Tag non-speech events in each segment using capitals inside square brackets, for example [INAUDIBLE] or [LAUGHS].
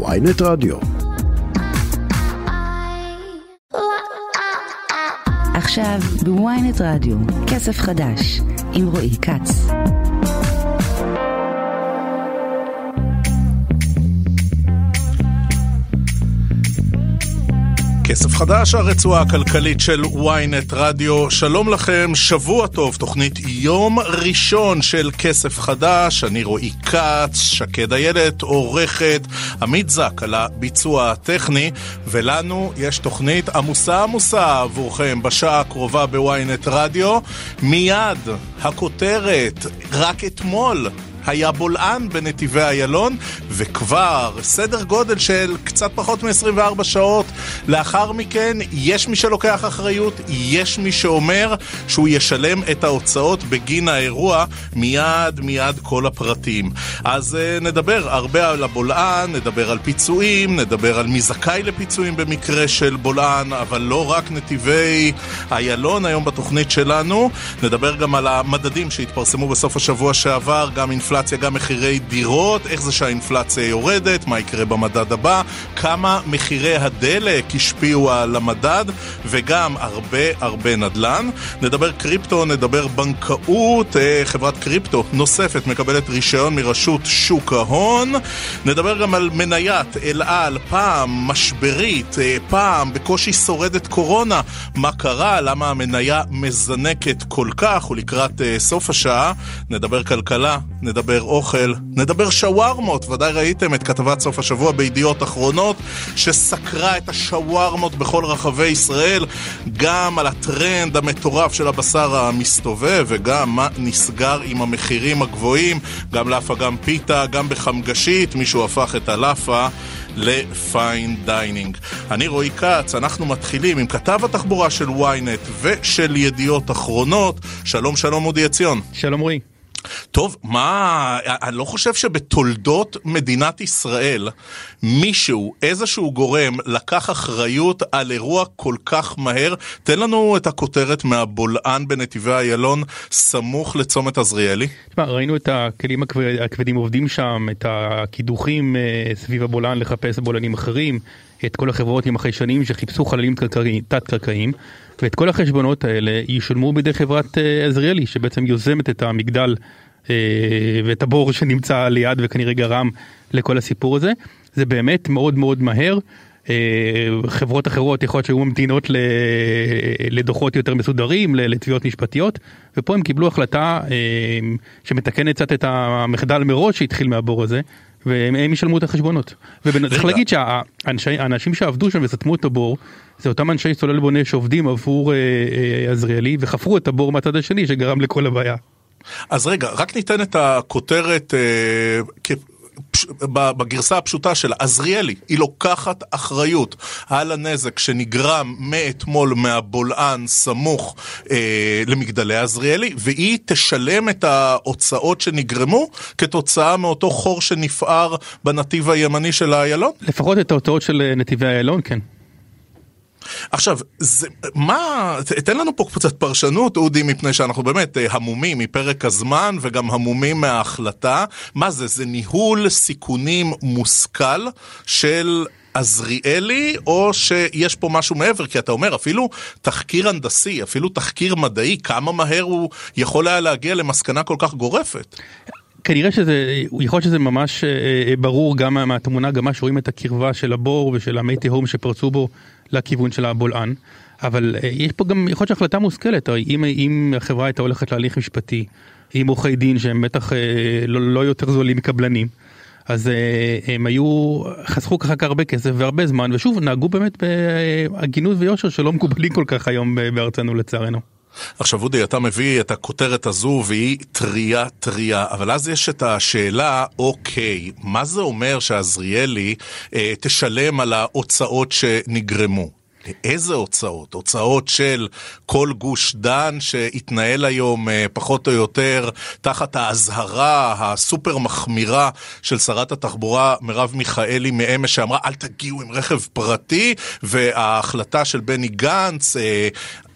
ויינט רדיו. עכשיו בוויינט רדיו, כסף חדש, עם רועי כץ. כסף חדש, הרצועה הכלכלית של ynet רדיו. שלום לכם, שבוע טוב, תוכנית יום ראשון של כסף חדש. אני רועי כץ, שקד איילת, עורכת, עמית זק על הביצוע הטכני, ולנו יש תוכנית עמוסה עמוסה עבורכם בשעה הקרובה בוויינט רדיו. מיד הכותרת, רק אתמול. היה בולען בנתיבי איילון, וכבר סדר גודל של קצת פחות מ-24 שעות לאחר מכן, יש מי שלוקח אחריות, יש מי שאומר שהוא ישלם את ההוצאות בגין האירוע, מיד מיד כל הפרטים. אז uh, נדבר הרבה על הבולען, נדבר על פיצויים, נדבר על מי זכאי לפיצויים במקרה של בולען, אבל לא רק נתיבי איילון היום בתוכנית שלנו, נדבר גם על המדדים שהתפרסמו בסוף השבוע שעבר, גם אינפלציה. אינפלציה, גם מחירי דירות, איך זה שהאינפלציה יורדת, מה יקרה במדד הבא, כמה מחירי הדלק השפיעו על המדד, וגם הרבה הרבה נדל"ן. נדבר קריפטו, נדבר בנקאות, אה, חברת קריפטו נוספת מקבלת רישיון מרשות שוק ההון. נדבר גם על מניית אל על, פעם משברית, אה, פעם בקושי שורדת קורונה. מה קרה, למה המניה מזנקת כל כך, ולקראת אה, סוף השעה נדבר כלכלה, נדבר... נדבר אוכל, נדבר שווארמות, ודאי ראיתם את כתבת סוף השבוע בידיעות אחרונות שסקרה את השווארמות בכל רחבי ישראל, גם על הטרנד המטורף של הבשר המסתובב וגם מה נסגר עם המחירים הגבוהים, גם לאפה גם פיתה, גם בחמגשית, מישהו הפך את הלאפה ל fine dining. אני רועי כץ, אנחנו מתחילים עם כתב התחבורה של ynet ושל ידיעות אחרונות. שלום שלום אודי עציון. שלום רועי. טוב, מה, אני לא חושב שבתולדות מדינת ישראל מישהו, איזשהו גורם, לקח אחריות על אירוע כל כך מהר. תן לנו את הכותרת מהבולען בנתיבי איילון, סמוך לצומת עזריאלי. תשמע, ראינו את הכלים הכבדים עובדים שם, את הקידוחים אה, סביב הבולען לחפש בולענים אחרים, את כל החברות עם החיישנים שחיפשו חללים תת-קרקעיים. ואת כל החשבונות האלה ישולמו בידי חברת אה, עזריאלי שבעצם יוזמת את המגדל אה, ואת הבור [LAUGHS] שנמצא ליד וכנראה גרם לכל הסיפור הזה. זה באמת מאוד מאוד מהר. אה, חברות אחרות יכול להיות שהיו ממתינות לדוחות יותר מסודרים, לתביעות משפטיות, ופה הם קיבלו החלטה שמתקנת קצת את המחדל מראש שהתחיל מהבור הזה, והם ישלמו את החשבונות. וצריך להגיד שהאנשים שעבדו שם וסתמו את הבור, זה אותם אנשי סולל בונה שעובדים עבור אה, אה, עזריאלי וחפרו את הבור מהצד השני שגרם לכל הבעיה. אז רגע, רק ניתן את הכותרת אה, בגרסה הפשוטה שלה, עזריאלי, היא לוקחת אחריות על הנזק שנגרם מאתמול מהבולען סמוך אה, למגדלי עזריאלי, והיא תשלם את ההוצאות שנגרמו כתוצאה מאותו חור שנפער בנתיב הימני של איילון? לפחות את ההוצאות של נתיבי איילון, כן. עכשיו, זה, מה, תן לנו פה קצת פרשנות, אודי, מפני שאנחנו באמת אה, המומים מפרק הזמן וגם המומים מההחלטה. מה זה, זה ניהול סיכונים מושכל של... עזריאלי, או שיש פה משהו מעבר? כי אתה אומר, אפילו תחקיר הנדסי, אפילו תחקיר מדעי, כמה מהר הוא יכול היה להגיע למסקנה כל כך גורפת? כנראה שזה, יכול להיות שזה ממש אה, ברור גם מהתמונה, גם מה שרואים את הקרבה של הבור ושל המי תהום שפרצו בו לכיוון של הבולען. אבל אה, יש פה גם, יכול להיות שהחלטה מושכלת, אם, אם החברה הייתה הולכת להליך משפטי, עם עורכי דין שהם בטח אה, לא, לא יותר זולים מקבלנים, אז הם היו, חסכו ככה הרבה כסף והרבה זמן, ושוב, נהגו באמת בהגינות ויושר שלא מקובלים כל כך היום בארצנו לצערנו. עכשיו אודי, אתה מביא את הכותרת הזו והיא טריה טריה, אבל אז יש את השאלה, אוקיי, מה זה אומר שעזריאלי אה, תשלם על ההוצאות שנגרמו? איזה הוצאות? הוצאות של כל גוש דן שהתנהל היום אה, פחות או יותר תחת האזהרה הסופר מחמירה של שרת התחבורה מרב מיכאלי מאמש שאמרה אל תגיעו עם רכב פרטי וההחלטה של בני גנץ, אה,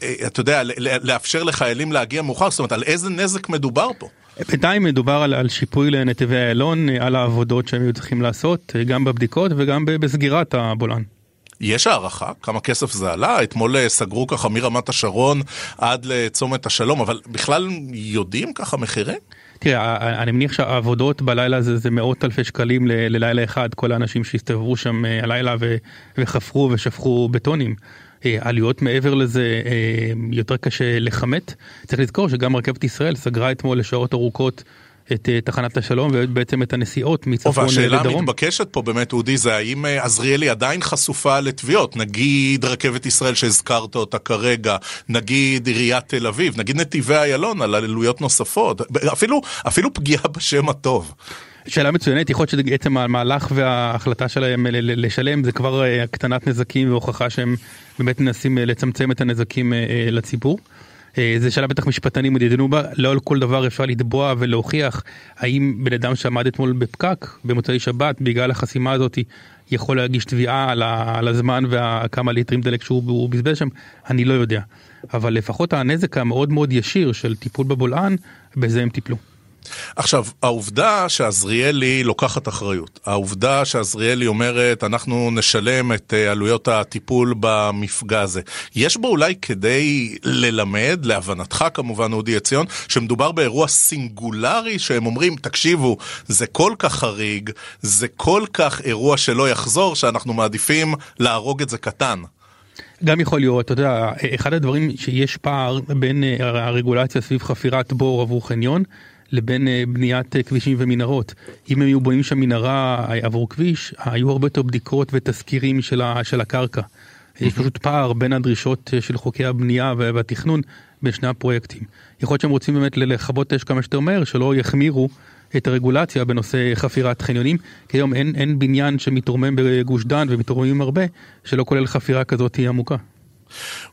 אה, אתה יודע, לאפשר לחיילים להגיע מאוחר, זאת אומרת על איזה נזק מדובר פה? בינתיים מדובר על, על שיפוי לנתיבי איילון, על העבודות שהם היו צריכים לעשות, גם בבדיקות וגם בסגירת הבולען. יש הערכה כמה כסף זה עלה? אתמול אה, סגרו ככה מרמת השרון עד לצומת השלום, אבל בכלל יודעים ככה מחירים? תראה, אני מניח שהעבודות בלילה זה, זה מאות אלפי שקלים ללילה אחד, כל האנשים שהסתובבו שם אה, הלילה ו, וחפרו ושפכו בטונים. אה, עלויות מעבר לזה יותר קשה לכמת. צריך לזכור שגם רכבת ישראל סגרה אתמול לשעות ארוכות את אה, תחנת השלום ובעצם את הנסיעות מצפון לדרום. והשאלה המתבקשת פה באמת, אודי, זה האם אה, עזריאלי עדיין חשופה לתביעות? נגיד רכבת ישראל שהזכרת אותה כרגע, נגיד עיריית תל אביב, נגיד נתיבי איילון על עלויות נוספות, אפילו, אפילו פגיעה בשם הטוב. שאלה מצוינת, יכול להיות שעצם המהלך וההחלטה שלהם לשלם זה כבר אה, הקטנת נזקים והוכחה שהם באמת מנסים לצמצם את הנזקים לציבור. אה, זה שאלה בטח משפטנים עוד ידענו בה, לא על כל דבר אפשר לתבוע ולהוכיח האם בן אדם שעמד אתמול בפקק במוצאי שבת בגלל החסימה הזאת יכול להגיש תביעה על, על הזמן וכמה ליטרים דלק שהוא בזבז שם, אני לא יודע. אבל לפחות הנזק המאוד מאוד ישיר של טיפול בבולען, בזה הם טיפלו. עכשיו, העובדה שעזריאלי לוקחת אחריות, העובדה שעזריאלי אומרת, אנחנו נשלם את אה, עלויות הטיפול במפגע הזה, יש בו אולי כדי ללמד, להבנתך כמובן, אודי עציון, שמדובר באירוע סינגולרי, שהם אומרים, תקשיבו, זה כל כך חריג, זה כל כך אירוע שלא יחזור, שאנחנו מעדיפים להרוג את זה קטן. גם יכול להיות, אתה יודע, אחד הדברים שיש פער בין אה, הרגולציה סביב חפירת בור עבור חניון לבין אה, בניית אה, כבישים ומנהרות. אם הם היו בונים שם מנהרה עבור כביש, היו הרבה יותר בדיקות ותזכירים של, ה, של הקרקע. יש פשוט פער בין הדרישות אה, של חוקי הבנייה והתכנון בין שני הפרויקטים. יכול להיות שהם רוצים באמת לכבות אש כמה שיותר מהר, שלא יחמירו את הרגולציה בנושא חפירת חניונים, כי היום אין, אין בניין שמתרומם בגוש דן ומתרוממים הרבה, שלא כולל חפירה כזאת עמוקה.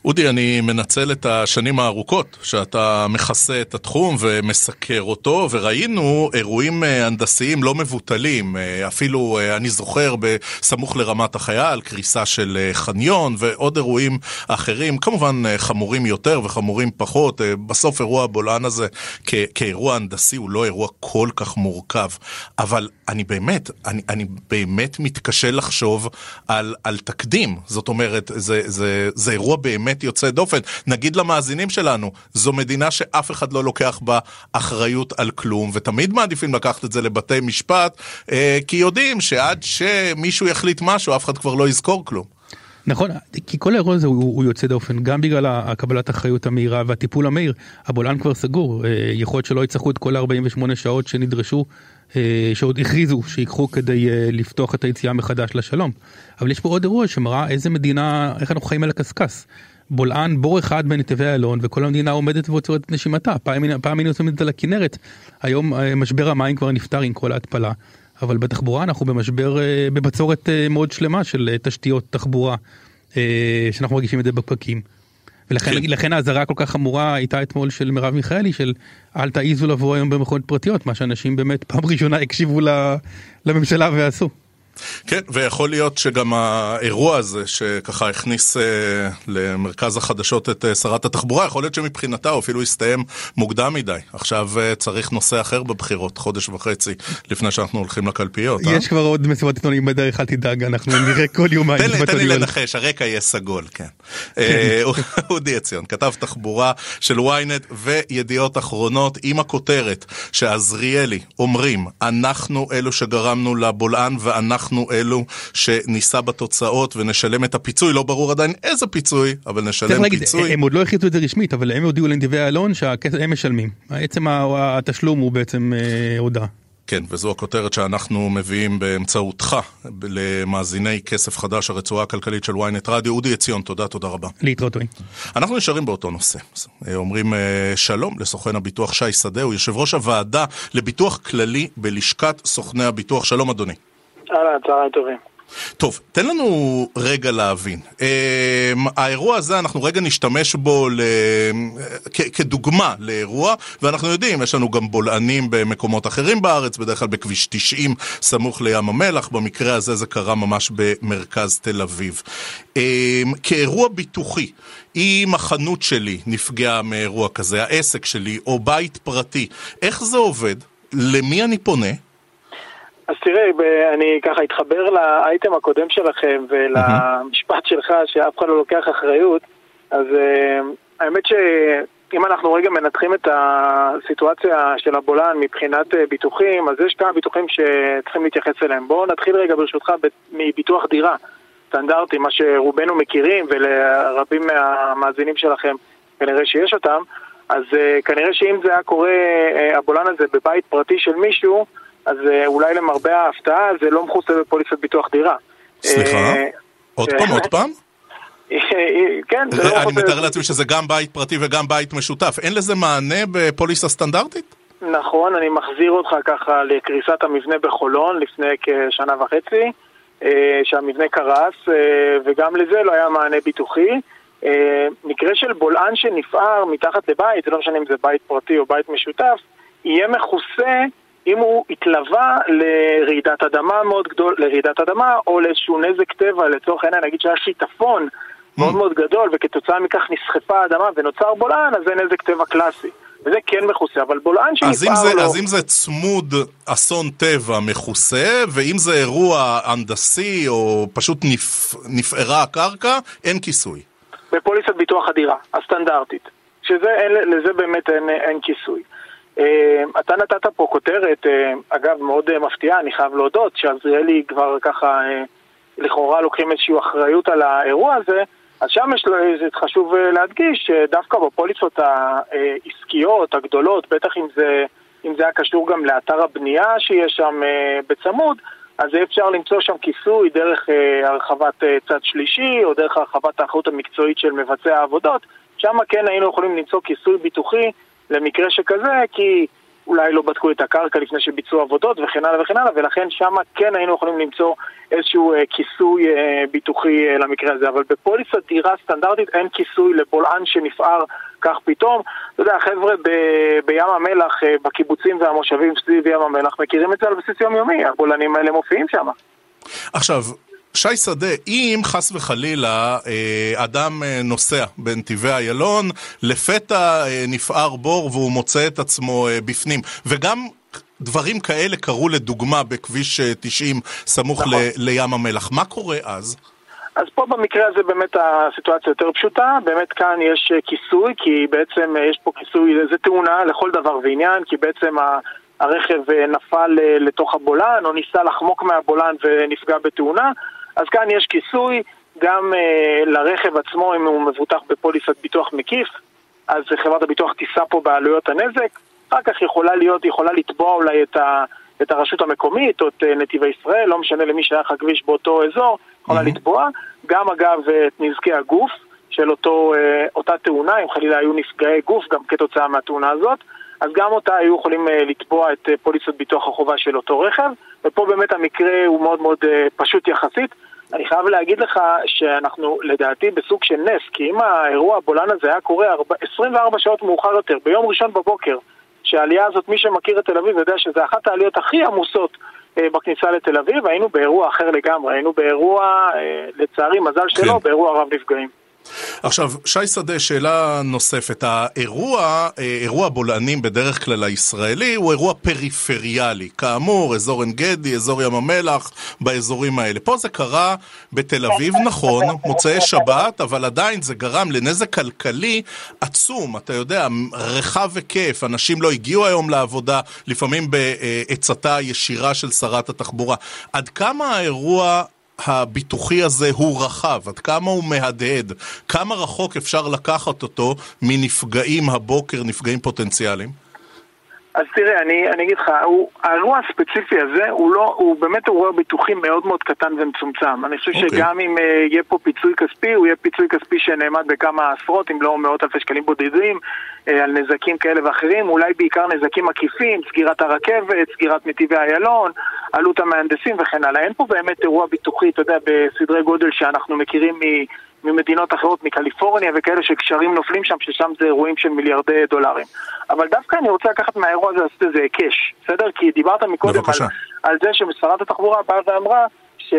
אודי, אני מנצל את השנים הארוכות שאתה מכסה את התחום ומסקר אותו, וראינו אירועים אה, הנדסיים לא מבוטלים. אה, אפילו, אה, אני זוכר, בסמוך לרמת החייל, קריסה של חניון ועוד אירועים אחרים, כמובן חמורים יותר וחמורים פחות. בסוף אירוע הבולען הזה כאירוע הנדסי הוא לא אירוע כל כך מורכב. אבל אני באמת, אני, אני באמת מתקשה לחשוב על, על תקדים. זאת אומרת, זה, זה, זה אירוע... אירוע באמת יוצא דופן. נגיד למאזינים שלנו, זו מדינה שאף אחד לא לוקח בה אחריות על כלום, ותמיד מעדיפים לקחת את זה לבתי משפט, אה, כי יודעים שעד שמישהו יחליט משהו, אף אחד כבר לא יזכור כלום. נכון, כי כל האירוע הזה הוא, הוא יוצא דופן, גם בגלל הקבלת אחריות המהירה והטיפול המהיר, הבולען כבר סגור, אה, יכול להיות שלא יצטרכו את כל ה-48 שעות שנדרשו, אה, שעוד הכריזו שיקחו כדי אה, לפתוח את היציאה מחדש לשלום. אבל יש פה עוד אירוע שמראה איזה מדינה, איך אנחנו חיים על הקשקש. בולען בור אחד בנתיבי איילון וכל המדינה עומדת ועוצרת את נשימתה, פעם היינו עושים את זה לכנרת, היום משבר המים כבר נפתר עם כל ההתפלה. אבל בתחבורה אנחנו במשבר, אה, בבצורת אה, מאוד שלמה של אה, תשתיות תחבורה, שאנחנו מרגישים את זה בפקקים. ולכן כן. האזהרה הכל כך חמורה הייתה אתמול של מרב מיכאלי של אל תעיזו לבוא היום במכונות פרטיות, מה שאנשים באמת פעם ראשונה הקשיבו לממשלה ועשו. כן, ויכול להיות שגם האירוע הזה, שככה הכניס אה, למרכז החדשות את אה, שרת התחבורה, יכול להיות שמבחינתה הוא אפילו הסתיים מוקדם מדי. עכשיו אה, צריך נושא אחר בבחירות, חודש וחצי לפני שאנחנו הולכים לקלפיות. אה? יש אה? כבר עוד מסיבות עיתונאים בדרך, אל תדאג, אנחנו נראה כל יומיים. תן לי, תן לי לנחש, הרקע יהיה סגול, כן. [LAUGHS] אה, כן. אודי עציון, כתב תחבורה של ynet וידיעות אחרונות עם הכותרת שעזריאלי אומרים, אנחנו אלו שגרמנו לבולען ואנחנו... אנחנו אלו שנישא בתוצאות ונשלם את הפיצוי, לא ברור עדיין איזה פיצוי, אבל נשלם להגיד, פיצוי. הם עוד לא החליטו את זה רשמית, אבל הם הודיעו לנתיבי איילון שהם משלמים. עצם התשלום הוא בעצם אה, הודעה. כן, וזו הכותרת שאנחנו מביאים באמצעותך למאזיני כסף חדש, הרצועה הכלכלית של ynet רדיו. אודי עציון, תודה, תודה רבה. להתראות, רועי. אנחנו נשארים באותו נושא. אומרים אה, שלום לסוכן הביטוח שי שדה, הוא יושב ראש הוועדה לביטוח כללי בלשכת סוכני הביטוח. שלום, אדוני. אהלן, צהריים טובים. טוב, תן לנו רגע להבין. אמ, האירוע הזה, אנחנו רגע נשתמש בו ל... כ- כדוגמה לאירוע, ואנחנו יודעים, יש לנו גם בולענים במקומות אחרים בארץ, בדרך כלל בכביש 90, סמוך לים המלח, במקרה הזה זה קרה ממש במרכז תל אביב. אמ, כאירוע ביטוחי, אם החנות שלי נפגעה מאירוע כזה, העסק שלי, או בית פרטי, איך זה עובד? למי אני פונה? אז תראה, אני ככה אתחבר לאייטם הקודם שלכם ולמשפט שלך שאף אחד לא לוקח אחריות, אז uh, האמת שאם אנחנו רגע מנתחים את הסיטואציה של הבולען מבחינת uh, ביטוחים, אז יש כמה ביטוחים שצריכים להתייחס אליהם. בואו נתחיל רגע ברשותך מביטוח דירה, סטנדרטי, מה שרובנו מכירים ולרבים מהמאזינים שלכם כנראה שיש אותם, אז uh, כנראה שאם זה היה קורה, הבולען הזה בבית פרטי של מישהו, אז אה, אולי למרבה ההפתעה זה לא מכוסה בפוליסת ביטוח דירה. סליחה? אה, עוד פעם, עוד פעם? [LAUGHS] כן, זה לא... אני מתאר לעצמי שזה גם בית פרטי וגם בית משותף. אין לזה מענה בפוליסה סטנדרטית? נכון, אני מחזיר אותך ככה לקריסת המבנה בחולון לפני כשנה וחצי, אה, שהמבנה קרס, וגם לזה לא היה מענה ביטוחי. מקרה של בולען שנפער מתחת לבית, זה לא משנה אם זה בית פרטי או בית משותף, יהיה מכוסה אם הוא התלווה לרעידת אדמה מאוד גדול, לרעידת אדמה או לאיזשהו נזק טבע, לצורך העניין נגיד שהיה שיטפון מאוד מאוד גדול וכתוצאה מכך נסחפה האדמה ונוצר בולען, אז זה נזק טבע קלאסי. וזה כן מכוסה, אבל בולען שנפער לו... אז אם זה צמוד אסון טבע מכוסה, ואם זה אירוע הנדסי או פשוט נפ... נפערה הקרקע, אין כיסוי. בפוליסת ביטוח הדירה, הסטנדרטית. שלזה באמת אין, אין כיסוי. אה, אתה נתת פה כותרת, אה, אגב, מאוד אה, מפתיעה, אני חייב להודות, שעזריאלי כבר ככה לכאורה לוקחים איזושהי אחריות על האירוע הזה, אז שם יש, חשוב להדגיש שדווקא בפוליסות העסקיות הגדולות, בטח אם זה, אם זה היה קשור גם לאתר הבנייה שיש שם בצמוד, אז אפשר למצוא שם כיסוי דרך הרחבת צד שלישי או דרך הרחבת האחריות המקצועית של מבצע העבודות, שם כן היינו יכולים למצוא כיסוי ביטוחי למקרה שכזה, כי אולי לא בדקו את הקרקע לפני שביצעו עבודות וכן הלאה וכן הלאה, ולכן שם כן היינו יכולים למצוא איזשהו אה, כיסוי אה, ביטוחי אה, למקרה הזה. אבל בפוליסת דירה סטנדרטית אין כיסוי לבולען שנפער כך פתאום. אתה יודע, החבר'ה ב- בים המלח, בקיבוצים והמושבים סביב ים המלח, מכירים את זה על בסיס יומיומי, הבולענים האלה מופיעים שם. עכשיו, שי שדה, אם חס וחלילה אה, אדם אה, נוסע בנתיבי איילון, לפתע אה, נפער בור והוא מוצא את עצמו בפנים, וגם דברים כאלה קרו לדוגמה בכביש 90 סמוך נכון. ל- לים המלח, מה קורה אז? אז פה במקרה הזה באמת הסיטואציה יותר פשוטה, באמת כאן יש כיסוי, כי בעצם יש פה כיסוי, זה תאונה לכל דבר ועניין, כי בעצם הרכב נפל לתוך הבולען, או ניסה לחמוק מהבולען ונפגע בתאונה, אז כאן יש כיסוי גם uh, לרכב עצמו אם הוא מבוטח בפוליסת ביטוח מקיף, אז חברת הביטוח תישא פה בעלויות הנזק, אחר כך יכולה להיות, יכולה לתבוע אולי את, ה, את הרשות המקומית או את uh, נתיבי ישראל, לא משנה למי שייך הכביש באותו אזור, יכולה mm-hmm. לתבוע, גם אגב את נזקי הגוף של אותו, uh, אותה תאונה, אם חלילה היו נפגעי גוף גם כתוצאה מהתאונה הזאת, אז גם אותה היו יכולים לתבוע את פוליסת ביטוח החובה של אותו רכב, ופה באמת המקרה הוא מאוד מאוד פשוט יחסית. אני חייב להגיד לך שאנחנו לדעתי בסוג של נס, כי אם האירוע הבולען הזה היה קורה 24 שעות מאוחר יותר, ביום ראשון בבוקר, שהעלייה הזאת, מי שמכיר את תל אביב יודע שזו אחת העליות הכי עמוסות אה, בכניסה לתל אביב, היינו באירוע אחר לגמרי, היינו באירוע, אה, לצערי, מזל שלא, כן. באירוע רב נפגעים. עכשיו, שי שדה, שאלה נוספת. האירוע, אה, אירוע בולענים בדרך כלל הישראלי, הוא אירוע פריפריאלי. כאמור, אזור עין גדי, אזור ים המלח, באזורים האלה. פה זה קרה בתל אביב, נכון, מוצאי שבת, אבל עדיין זה גרם לנזק כלכלי עצום. אתה יודע, רחב היקף, אנשים לא הגיעו היום לעבודה, לפעמים בעצתה ישירה של שרת התחבורה. עד כמה האירוע הביטוחי הזה הוא רחב, עד כמה הוא מהדהד, כמה רחוק אפשר לקחת אותו מנפגעים הבוקר, נפגעים פוטנציאליים? אז תראה, אני, אני אגיד לך, הוא, האירוע הספציפי הזה הוא, לא, הוא באמת אירוע ביטוחי מאוד מאוד קטן ומצומצם. אני חושב okay. אוקיי. שגם אם uh, יהיה פה פיצוי כספי, הוא יהיה פיצוי כספי שנאמד בכמה עשרות, אם לא מאות אלפי שקלים בודדים, uh, על נזקים כאלה ואחרים, אולי בעיקר נזקים עקיפים, סגירת הרכבת, סגירת נתיבי איילון, עלות המהנדסים וכן הלאה. אין פה באמת אירוע ביטוחי, אתה יודע, בסדרי גודל שאנחנו מכירים מ... ממדינות אחרות, מקליפורניה וכאלה שקשרים נופלים שם, ששם זה אירועים של מיליארדי דולרים. אבל דווקא אני רוצה לקחת מהאירוע הזה לעשות איזה היקש, בסדר? כי דיברת מקודם על, על זה ששרת התחבורה באה ואמרה ש,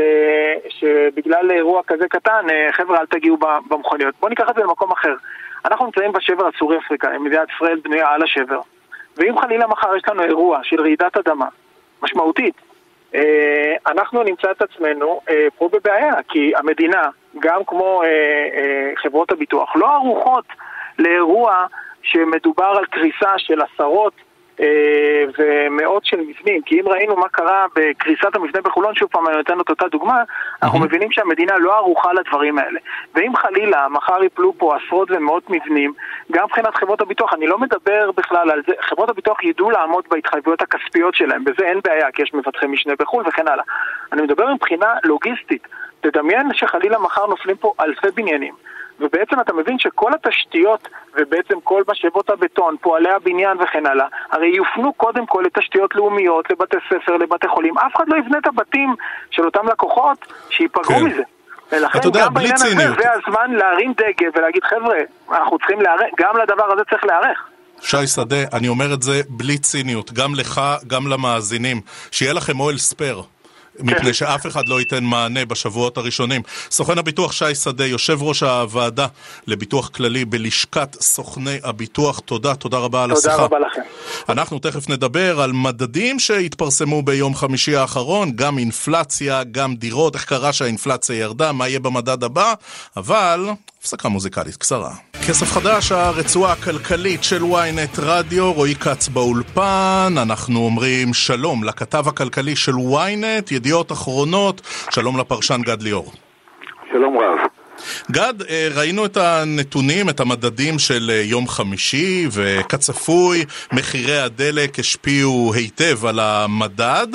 שבגלל אירוע כזה קטן, אה, חבר'ה אל תגיעו במכוניות. בואו ניקח את זה למקום אחר. אנחנו נמצאים בשבר הסורי אפריקאי, מדינת ישראל בנויה על השבר. ואם חלילה מחר יש לנו אירוע של רעידת אדמה משמעותית, אנחנו נמצא את עצמנו אה, פה בבעיה, כי המדינה, גם כמו אה, חברות הביטוח, לא ערוכות לאירוע שמדובר על קריסה של עשרות אה, ומאות של מבנים, כי אם ראינו מה קרה בקריסת המבנה בחולון, שוב פעם אני נותן את אותה דוגמה, אנחנו מבינים שהמדינה לא ערוכה לדברים האלה. ואם חלילה מחר יפלו פה עשרות ומאות מבנים, גם מבחינת חברות הביטוח, אני לא מדבר בכלל על זה, חברות הביטוח ידעו לעמוד בהתחייבויות הכספיות שלהם, בזה אין בעיה, כי יש מבטחי משנה בחו"ל וכן הלאה. אני מדבר מבחינה לוגיסטית. תדמיין שחלילה מחר נופלים פה אלפי בניינים. ובעצם אתה מבין שכל התשתיות ובעצם כל משאבות הבטון, פועלי הבניין וכן הלאה, הרי יופנו קודם כל לתשתיות לאומיות, לבתי ספר, לבתי חולים. אף אחד לא יבנה את הבתים של אותם לקוחות שייפגעו כן. מזה. ולכן אתה יודע, גם בעניין הזה זה הזמן להרים דגל ולהגיד חבר'ה, אנחנו צריכים להיערך, גם לדבר הזה צריך להיערך. שי שדה, אני אומר את זה בלי ציניות, גם לך, גם למאזינים. שיהיה לכם אוהל ספייר. מפני שאף אחד לא ייתן מענה בשבועות הראשונים. סוכן הביטוח שי שדה, יושב ראש הוועדה לביטוח כללי בלשכת סוכני הביטוח, תודה, תודה רבה על השיחה. תודה רבה לכם. אנחנו תכף נדבר על מדדים שהתפרסמו ביום חמישי האחרון, גם אינפלציה, גם דירות, איך קרה שהאינפלציה ירדה, מה יהיה במדד הבא, אבל הפסקה מוזיקלית קצרה. כסף חדש, הרצועה הכלכלית של ynet רדיו, רועי כץ באולפן, אנחנו אומרים שלום לכתב הכלכלי של ynet, ידיעות אחרונות, שלום לפרשן גד ליאור. שלום רב. גד, אה, ראינו את הנתונים, את המדדים של אה, יום חמישי, וכצפוי, מחירי הדלק השפיעו היטב על המדד.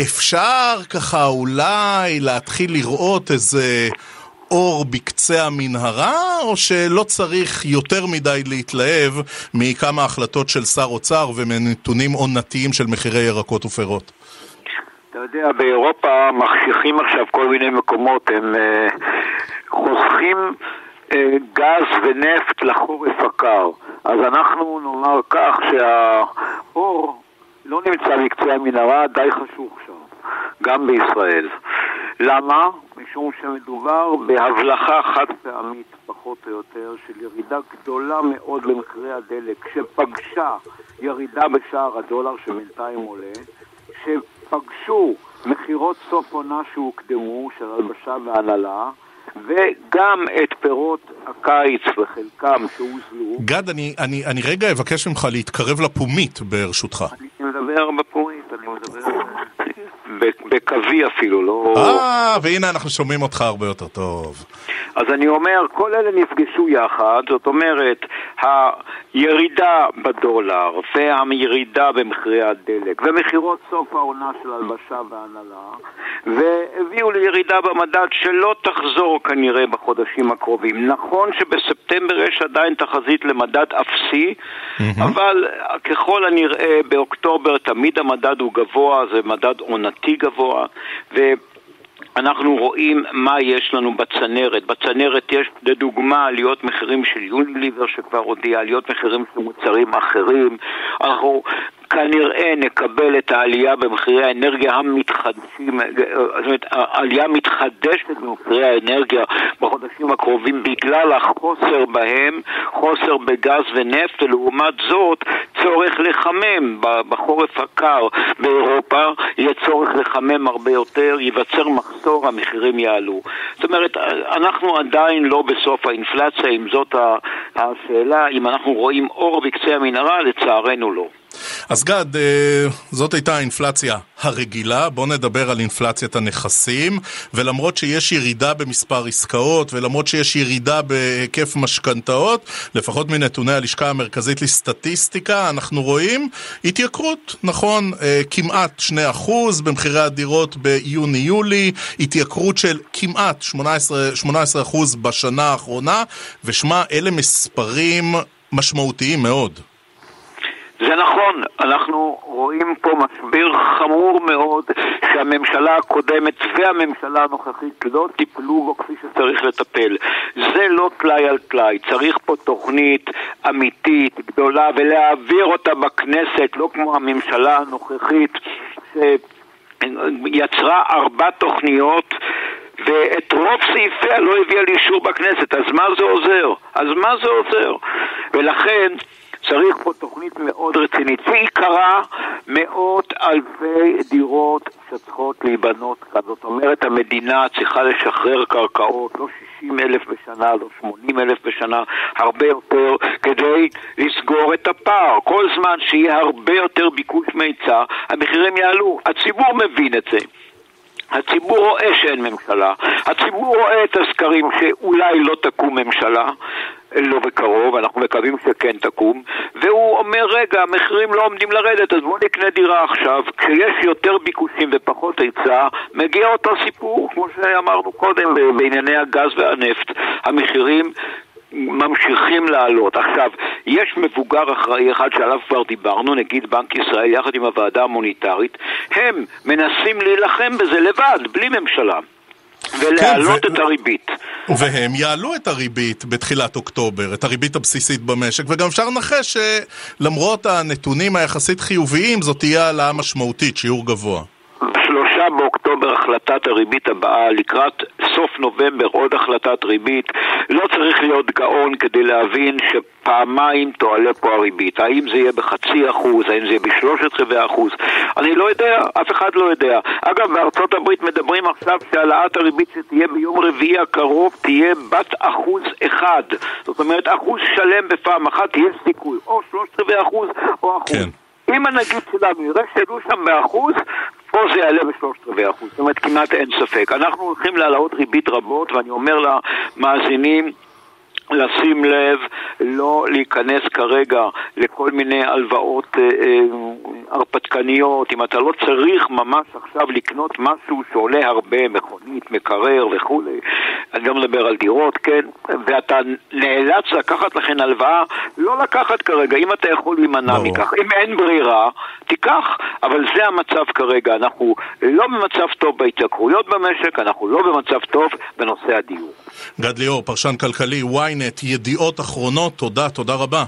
אפשר ככה אולי להתחיל לראות איזה... אור בקצה המנהרה, או שלא צריך יותר מדי להתלהב מכמה החלטות של שר אוצר ומנתונים עונתיים של מחירי ירקות ופירות? אתה יודע, באירופה מחשיכים עכשיו כל מיני מקומות, הם uh, חוסכים uh, גז ונפט לחורף הקר. אז אנחנו נאמר כך שהאור לא נמצא בקצה המנהרה, די חשוך שם, גם בישראל. למה? משום שמדובר בהבלחה חד פעמית, פחות או יותר, של ירידה גדולה מאוד במחירי הדלק, שפגשה ירידה בשער הדולר שבינתיים עולה, שפגשו מכירות סוף עונה שהוקדמו, של הלבשה והנהלה, וגם את פירות הקיץ וחלקם שהוזלו. גד, אני, אני, אני רגע אבקש ממך להתקרב לפומית ברשותך. אני מדבר בפומית, אני מדבר... בקווי אפילו, לא... אה, והנה אנחנו שומעים אותך הרבה יותר טוב. אז אני אומר, כל אלה נפגשו יחד, זאת אומרת, הירידה בדולר והירידה במחירי הדלק ומכירות סוף העונה של הלבשה והנהלה והביאו לירידה במדד שלא תחזור כנראה בחודשים הקרובים. נכון שבספטמבר יש עדיין תחזית למדד אפסי, mm-hmm. אבל ככל הנראה באוקטובר תמיד המדד הוא גבוה, זה מדד עונתי גבוה, ו... אנחנו רואים מה יש לנו בצנרת. בצנרת יש לדוגמה עליות מחירים של יוניליבר שכבר הודיע, עליות מחירים של מוצרים אחרים. אנחנו כנראה נקבל את העלייה במחירי האנרגיה המתחדשים, זאת אומרת, העלייה מתחדשת במחירי האנרגיה בחודשים הקרובים בגלל החוסר בהם, חוסר בגז ונפט, ולעומת זאת צורך לחמם בחורף הקר באירופה, יהיה צורך לחמם הרבה יותר, ייווצר מחסור, המחירים יעלו. זאת אומרת, אנחנו עדיין לא בסוף האינפלציה, אם זאת השאלה, אם אנחנו רואים אור בקצה המנהרה, לצערנו לא. אז גד, אה, זאת הייתה האינפלציה הרגילה, בואו נדבר על אינפלציית הנכסים, ולמרות שיש ירידה במספר עסקאות, ולמרות שיש ירידה בהיקף משכנתאות, לפחות מנתוני הלשכה המרכזית לסטטיסטיקה, אנחנו רואים התייקרות, נכון, אה, כמעט 2% במחירי הדירות ביוני-יולי, התייקרות של כמעט 18%, 18% בשנה האחרונה, ושמע, אלה מספרים משמעותיים מאוד. זה נכון, אנחנו רואים פה משבר חמור מאוד שהממשלה הקודמת והממשלה הנוכחית לא טיפלו בו כפי שצריך לטפל. זה לא טלאי על טלאי, צריך פה תוכנית אמיתית, גדולה, ולהעביר אותה בכנסת, לא כמו הממשלה הנוכחית שיצרה ארבע תוכניות ואת רוב סעיפיה לא הביאה לאישור בכנסת, אז מה זה עוזר? אז מה זה עוזר? ולכן צריך פה תוכנית מאוד רצינית. ועיקרה מאות אלפי דירות שצריכות להיבנות כאן. זאת אומרת, המדינה צריכה לשחרר קרקעות, לא 60 אלף בשנה, לא 80 אלף בשנה, הרבה יותר, כדי לסגור את הפער. כל זמן שיהיה הרבה יותר ביקוש מהיצע, המחירים יעלו. הציבור מבין את זה. הציבור רואה שאין ממשלה, הציבור רואה את הסקרים שאולי לא תקום ממשלה, לא בקרוב, אנחנו מקווים שכן תקום, והוא אומר, רגע, המחירים לא עומדים לרדת, אז בואו נקנה דירה עכשיו. כשיש יותר ביקושים ופחות היצע, מגיע אותו סיפור, כמו שאמרנו קודם, בענייני הגז והנפט. המחירים ממשיכים לעלות. עכשיו, יש מבוגר אחראי אחד שעליו כבר דיברנו, נגיד בנק ישראל יחד עם הוועדה המוניטרית, הם מנסים להילחם בזה לבד, בלי ממשלה. ולהעלות כן, ו... את הריבית. והם יעלו את הריבית בתחילת אוקטובר, את הריבית הבסיסית במשק, וגם אפשר לנחש שלמרות הנתונים היחסית חיוביים, זאת תהיה העלאה משמעותית, שיעור גבוה. בשלושה באוקטובר החלטת הריבית הבאה, לקראת סוף נובמבר עוד החלטת ריבית. לא צריך להיות גאון כדי להבין שפעמיים תועלה פה הריבית. האם זה יהיה בחצי אחוז, האם זה יהיה בשלושת רבעי אחוז, אני לא יודע, אף אחד לא יודע. אגב, בארצות הברית מדברים עכשיו שהעלאת הריבית שתהיה ביום רביעי הקרוב תהיה בת אחוז אחד. זאת אומרת, אחוז שלם בפעם אחת, יש סיכוי, או שלושת רבעי אחוז או אחוז. כן. אם הנגיד שלנו יראה שידעו שם באחוז, פה זה יעלה בשלושת רבעי אחוז. זאת אומרת, כמעט אין ספק. אנחנו הולכים להעלאות ריבית רבות, ואני אומר למאזינים, לשים לב, לא להיכנס כרגע לכל מיני הלוואות אה, אה, הרפתקניות, אם אתה לא צריך ממש עכשיו לקנות משהו שעולה הרבה, מכונית, מקרר וכולי, אני לא מדבר על דירות, כן, ואתה נאלץ לקחת לכן הלוואה, לא לקחת כרגע, אם אתה יכול להימנע מכך, אם אין ברירה, תיקח, אבל זה המצב כרגע, אנחנו לא במצב טוב בהתייקרויות במשק, אנחנו לא במצב טוב בנושא הדיור. גד ליאור, פרשן כלכלי, ynet, ידיעות אחרונות, תודה, תודה רבה.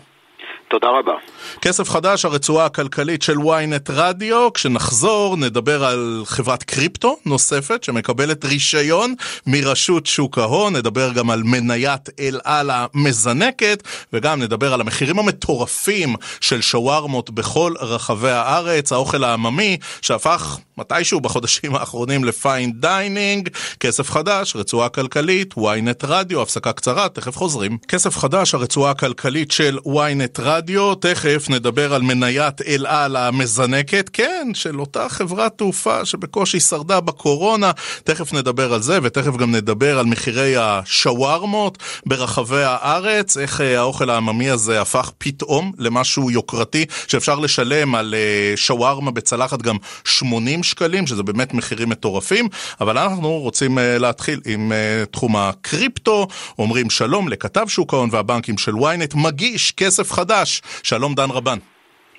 תודה רבה. כסף חדש, הרצועה הכלכלית של ynet רדיו. כשנחזור נדבר על חברת קריפטו נוספת שמקבלת רישיון מרשות שוק ההון, נדבר גם על מניית אל על המזנקת, וגם נדבר על המחירים המטורפים של שווארמות בכל רחבי הארץ, האוכל העממי שהפך מתישהו בחודשים האחרונים ל fine dining. כסף חדש, רצועה כלכלית, ynet רדיו, הפסקה קצרה, תכף חוזרים. כסף חדש, הרצועה הכלכלית של ynet רדיו, תכף תכף נדבר על מניית אל על המזנקת, כן, של אותה חברת תעופה שבקושי שרדה בקורונה, תכף נדבר על זה, ותכף גם נדבר על מחירי השווארמות ברחבי הארץ, איך אה, האוכל העממי הזה הפך פתאום למשהו יוקרתי, שאפשר לשלם על אה, שווארמה בצלחת גם 80 שקלים, שזה באמת מחירים מטורפים, אבל אנחנו רוצים אה, להתחיל עם תחום הקריפטו, אומרים שלום לכתב שוק ההון והבנקים של ynet, מגיש כסף חדש, שלום דן רבן.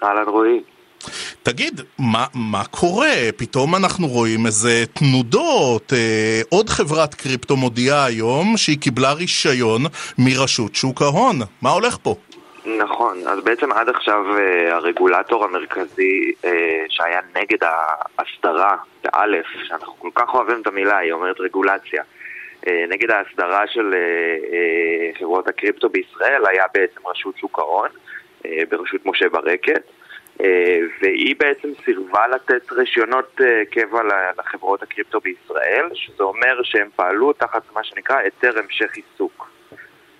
אהלן רועי. תגיד, מה, מה קורה? פתאום אנחנו רואים איזה תנודות. אה, עוד חברת קריפטו מודיעה היום שהיא קיבלה רישיון מרשות שוק ההון. מה הולך פה? נכון, אז בעצם עד עכשיו אה, הרגולטור המרכזי אה, שהיה נגד ההסדרה, באלף, שאנחנו כל כך אוהבים את המילה, היא אומרת רגולציה, אה, נגד ההסדרה של אה, אה, חברות הקריפטו בישראל היה בעצם רשות שוק ההון. אה, בראשות משה ברקת, אה, והיא בעצם סירבה לתת רישיונות אה, קבע לחברות הקריפטו בישראל, שזה אומר שהם פעלו תחת מה שנקרא היתר המשך עיסוק.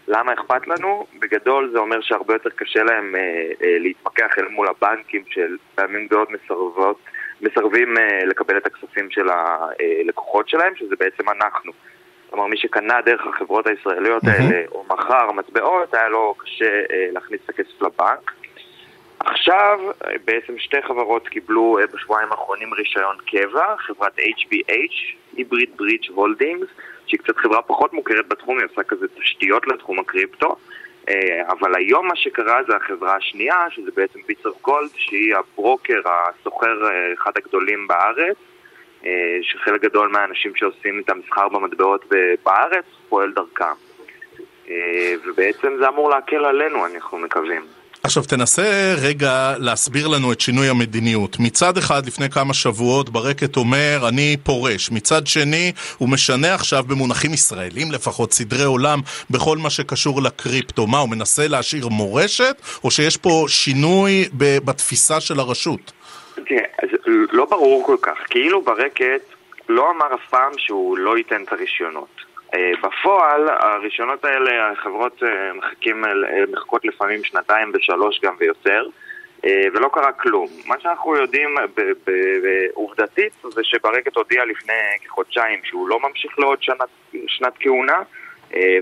למה אכפת לנו? בגדול זה אומר שהרבה יותר קשה להם להתמקח אל מול הבנקים של פעמים גדולות מסרבות, מסרבים לקבל את הכספים של הלקוחות שלהם, שזה בעצם אנחנו. כלומר, מי שקנה דרך החברות הישראליות. האלה, או מכר מטבעות, היה לו קשה אה, להכניס את הכסף לבנק. עכשיו, אה, בעצם שתי חברות קיבלו אה, בשבועיים האחרונים רישיון קבע, חברת HBH, Hybrid Bridge Holdings, שהיא קצת חברה פחות מוכרת בתחום, היא עושה כזה תשתיות לתחום הקריפטו. אבל היום מה שקרה זה החברה השנייה, שזה בעצם Bits of Gold, שהיא הברוקר, הסוחר, אחד הגדולים בארץ, שחלק גדול מהאנשים שעושים את המסחר במטבעות בארץ פועל דרכם. אה, ובעצם זה אמור להקל עלינו, אנחנו מקווים. עכשיו תנסה רגע להסביר לנו את שינוי המדיניות. מצד אחד, לפני כמה שבועות, ברקת אומר, אני פורש. מצד שני, הוא משנה עכשיו במונחים ישראלים לפחות, סדרי עולם, בכל מה שקשור לקריפטו. מה, הוא מנסה להשאיר מורשת, או שיש פה שינוי בתפיסה של הרשות? תראה, לא ברור כל כך. כאילו ברקת לא אמר אף פעם שהוא לא ייתן את הרישיונות. אה, בפועל, הרישיונות האלה, החברות אה, מחכים, מחכות לפעמים שנתיים ושלוש גם ויותר, אה, ולא קרה כלום. מה שאנחנו יודעים עובדתית זה שברקת הודיע לפני כחודשיים שהוא לא ממשיך לעוד שנת, שנת כהונה,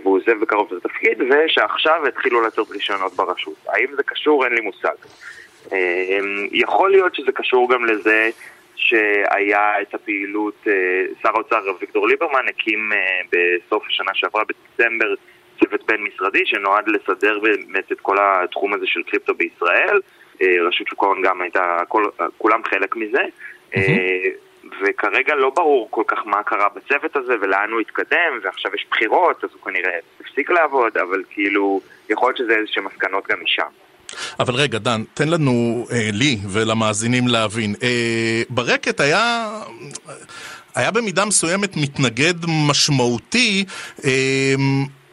והוא עוזב בקרוב את התפקיד, ושעכשיו התחילו לצאת רישיונות ברשות. האם זה קשור? אין לי מושג. אה, יכול להיות שזה קשור גם לזה שהיה את הפעילות, אה, שר האוצר אביגדור ליברמן הקים אה, בסוף השנה שעברה, בדצמבר, צוות בין-משרדי שנועד לסדר באמת את כל התחום הזה של קריפטו בישראל. אה, רשות שוק ההון גם הייתה, כל, כולם חלק מזה. וכרגע לא ברור כל כך מה קרה בצוות הזה ולאן הוא התקדם, ועכשיו יש בחירות, אז הוא כנראה הפסיק לעבוד, אבל כאילו, יכול להיות שזה איזשהם מסקנות גם משם. אבל רגע, דן, תן לנו, אה, לי ולמאזינים להבין. אה, ברקת היה... היה במידה מסוימת מתנגד משמעותי אה,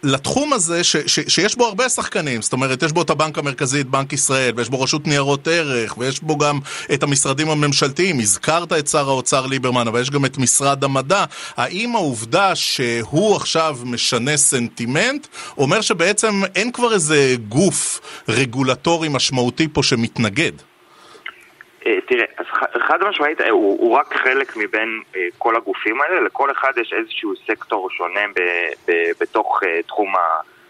לתחום הזה ש, ש, שיש בו הרבה שחקנים, זאת אומרת יש בו את הבנק המרכזי, את בנק ישראל, ויש בו רשות ניירות ערך, ויש בו גם את המשרדים הממשלתיים, הזכרת את שר האוצר ליברמן, אבל יש גם את משרד המדע. האם העובדה שהוא עכשיו משנה סנטימנט, אומר שבעצם אין כבר איזה גוף רגולטורי משמעותי פה שמתנגד? אה, תראה, אז חד משמעית, אה, הוא, הוא רק חלק מבין אה, כל הגופים האלה, לכל אחד יש איזשהו סקטור שונה ב, ב, בתוך תחום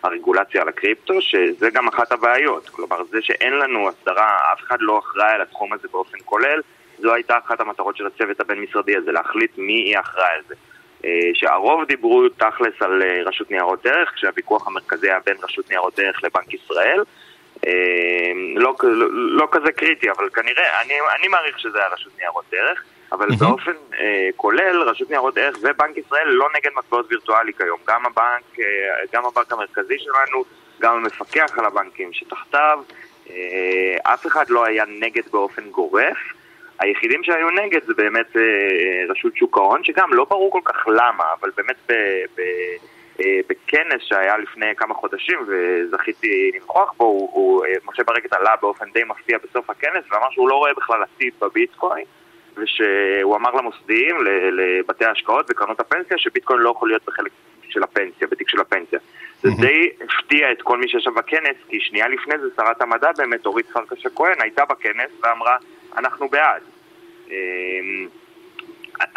הרגולציה על הקריפטו, שזה גם אחת הבעיות. כלומר, זה שאין לנו הסדרה, אף אחד לא אחראי על התחום הזה באופן כולל, זו הייתה אחת המטרות של הצוות הבין-משרדי הזה, להחליט מי יהיה אחראי על זה. שהרוב דיברו תכלס על רשות ניירות ערך, כשהוויכוח המרכזי היה בין רשות ניירות ערך לבנק ישראל. אה, לא, לא, לא כזה קריטי, אבל כנראה, אני, אני מעריך שזה היה רשות ניירות ערך, אבל מהמם. באופן אה, כולל, רשות ניירות ערך ובנק ישראל לא נגד מטבעות וירטואלי כיום. גם הבנק, אה, גם הבנק המרכזי שלנו, גם המפקח על הבנקים שתחתיו, אה, אף אחד לא היה נגד באופן גורף. היחידים שהיו נגד זה באמת אה, רשות שוק ההון, שגם לא ברור כל כך למה, אבל באמת ב, ב, בכנס שהיה לפני כמה חודשים וזכיתי לנכוח בו, הוא, הוא, אה, משה ברקת עלה באופן די מפתיע בסוף הכנס ואמר שהוא לא רואה בכלל עתיד בביטקוין ושהוא אמר למוסדיים, לבתי ההשקעות וקרנות הפנסיה שביטקוין לא יכול להיות בחלק של הפנסיה, בתיק של הפנסיה. זה די הפתיע את כל מי שישב בכנס, כי שנייה לפני זה שרת המדע באמת, אורית פרקש הכהן, הייתה בכנס ואמרה, אנחנו בעד.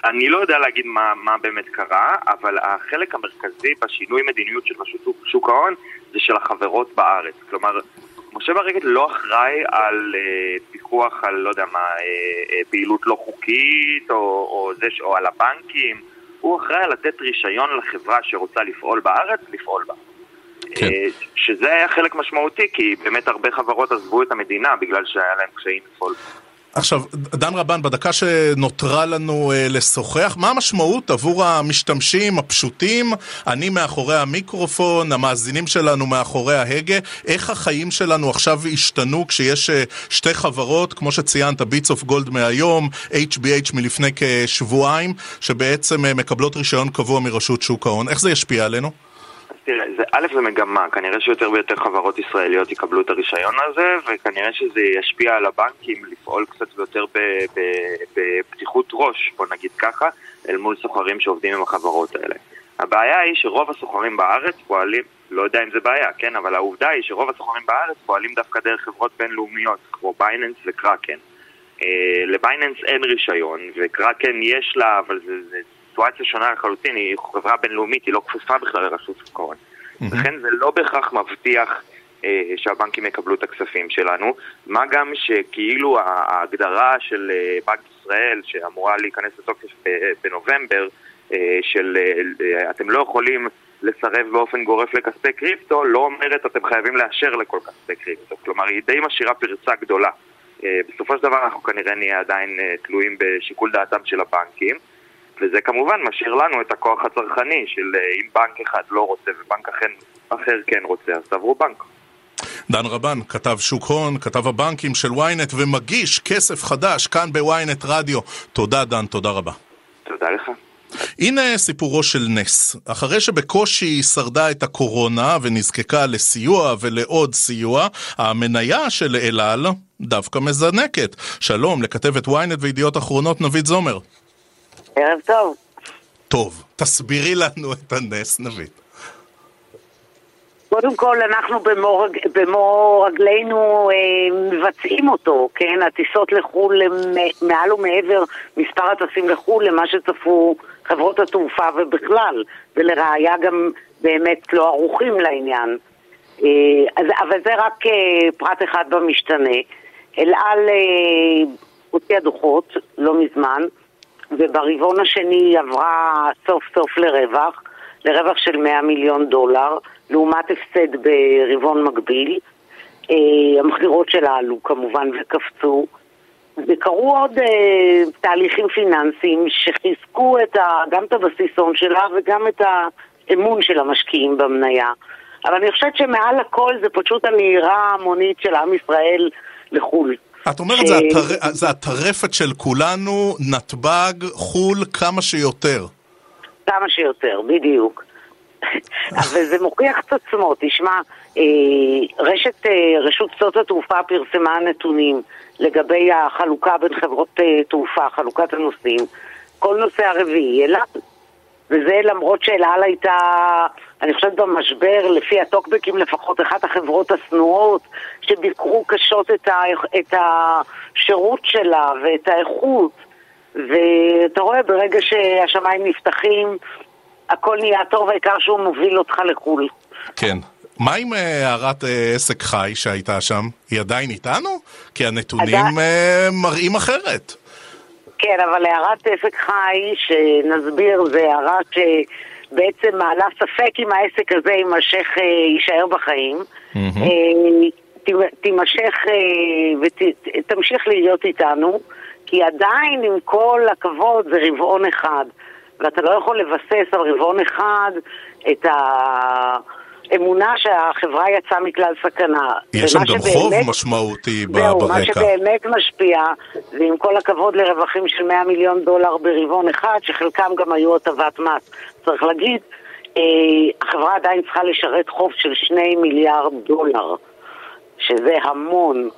אני לא יודע להגיד מה, מה באמת קרה, אבל החלק המרכזי בשינוי מדיניות של רשות שוק- ההון זה של החברות בארץ. כלומר, משה ברקת לא אחראי על אה, פיקוח על, לא יודע מה, אה, אה, פעילות לא חוקית, או, או, זה, או על הבנקים. הוא אחראי על לתת רישיון לחברה שרוצה לפעול בארץ, לפעול בה. כן. אה, שזה היה חלק משמעותי, כי באמת הרבה חברות עזבו את המדינה בגלל שהיה להם קשיים לפעול. עכשיו, דן רבן, בדקה שנותרה לנו אה, לשוחח, מה המשמעות עבור המשתמשים הפשוטים, אני מאחורי המיקרופון, המאזינים שלנו מאחורי ההגה, איך החיים שלנו עכשיו השתנו כשיש אה, שתי חברות, כמו שציינת, ביטס אוף גולד מהיום, HBH מלפני כשבועיים, שבעצם אה, מקבלות רישיון קבוע מרשות שוק ההון, איך זה ישפיע עלינו? תראה, זה, א' זה מגמה, כנראה שיותר ויותר חברות ישראליות יקבלו את הרישיון הזה, וכנראה שזה ישפיע על הבנקים לפעול קצת יותר בפתיחות ראש, בוא נגיד ככה, אל מול סוחרים שעובדים עם החברות האלה. הבעיה היא שרוב הסוחרים בארץ פועלים, לא יודע אם זה בעיה, כן, אבל העובדה היא שרוב הסוחרים בארץ פועלים דווקא דרך חברות בינלאומיות, כמו בייננס וקראקן. אה, לבייננס אין רישיון, וקראקן יש לה, אבל זו סיטואציה שונה לחלוטין, היא חברה בינלאומית, היא לא כפופה בכלל לרשות שוק ההון. לכן זה לא בהכרח מבטיח אה, שהבנקים יקבלו את הכספים שלנו, מה גם שכאילו ההגדרה של אה, בנק ישראל, שאמורה להיכנס לתוקף בנובמבר, אה, של אתם לא יכולים לסרב באופן גורף לכספי קריפטו, לא אומרת אתם חייבים לאשר לכל כספי קריפטו. כלומר, היא די משאירה פרצה גדולה. בסופו של דבר אנחנו כנראה נהיה עדיין תלויים בשיקול דעתם של הבנקים. וזה כמובן משאיר לנו את הכוח הצרכני של אם בנק אחד לא רוצה ובנק אחר, אחר כן רוצה, אז תעברו בנק. דן רבן, כתב שוק הון, כתב הבנקים של ynet ומגיש כסף חדש כאן בוויינט רדיו. תודה דן, תודה רבה. תודה לך. הנה סיפורו של נס. אחרי שבקושי שרדה את הקורונה ונזקקה לסיוע ולעוד סיוע, המניה של אלעל דווקא מזנקת. שלום לכתבת ynet וידיעות אחרונות נבית זומר. ערב טוב. טוב, תסבירי לנו את הנס, נבית. קודם כל, אנחנו במו, במו רגלינו אה, מבצעים אותו, כן? הטיסות לחו"ל מעל ומעבר מספר הטסים לחו"ל למה שצפו חברות התעופה ובכלל, ולראיה גם באמת לא ערוכים לעניין. אה, אז, אבל זה רק אה, פרט אחד במשתנה. אל על אה, הוציאה דוחות לא מזמן, וברבעון השני עברה סוף סוף לרווח, לרווח של 100 מיליון דולר. לעומת הפסד ברבעון מקביל. אה, המכירות שלה עלו כמובן וקפצו. וקרו עוד אה, תהליכים פיננסיים שחיזקו את ה, גם את הבסיס הון שלה וגם את האמון של המשקיעים במניה. אבל אני חושבת שמעל הכל זה פשוט הנהירה המונית של עם ישראל לחו"ל. את אומרת, ש... זה, הטר... זה הטרפת של כולנו, נתב"ג, חו"ל, כמה שיותר. כמה שיותר, בדיוק. [LAUGHS] אבל זה מוכיח את עצמו, תשמע, אה, רשת, אה, רשות שדות התעופה פרסמה נתונים לגבי החלוקה בין חברות אה, תעופה, חלוקת הנוסעים, כל נושא הרביעי, אל על. וזה למרות שאל על הייתה, אני חושבת במשבר, לפי הטוקבקים לפחות, אחת החברות השנואות שביקרו קשות את, ה, את השירות שלה ואת האיכות. ואתה רואה, ברגע שהשמיים נפתחים, הכל נהיה טוב, העיקר שהוא מוביל אותך לחו"ל. כן. מה עם אה, הערת אה, עסק חי שהייתה שם? היא עדיין איתנו? כי הנתונים עדיין... אה, מראים אחרת. כן, אבל הערת עסק חי, שנסביר, זה הערה שבעצם מעלה ספק אם העסק הזה יימשך, יישאר בחיים. Mm-hmm. תימשך ותמשיך להיות איתנו, כי עדיין, עם כל הכבוד, זה רבעון אחד. ואתה לא יכול לבסס על רבעון אחד את האמונה שהחברה יצאה מכלל סכנה. יש שם גם חוב משמעותי ברקע. זהו, מה שבאמת משפיע, זה עם כל הכבוד לרווחים של 100 מיליון דולר ברבעון אחד, שחלקם גם היו הטבת מס. צריך להגיד, אה, החברה עדיין צריכה לשרת חוב של 2 מיליארד דולר, שזה המון.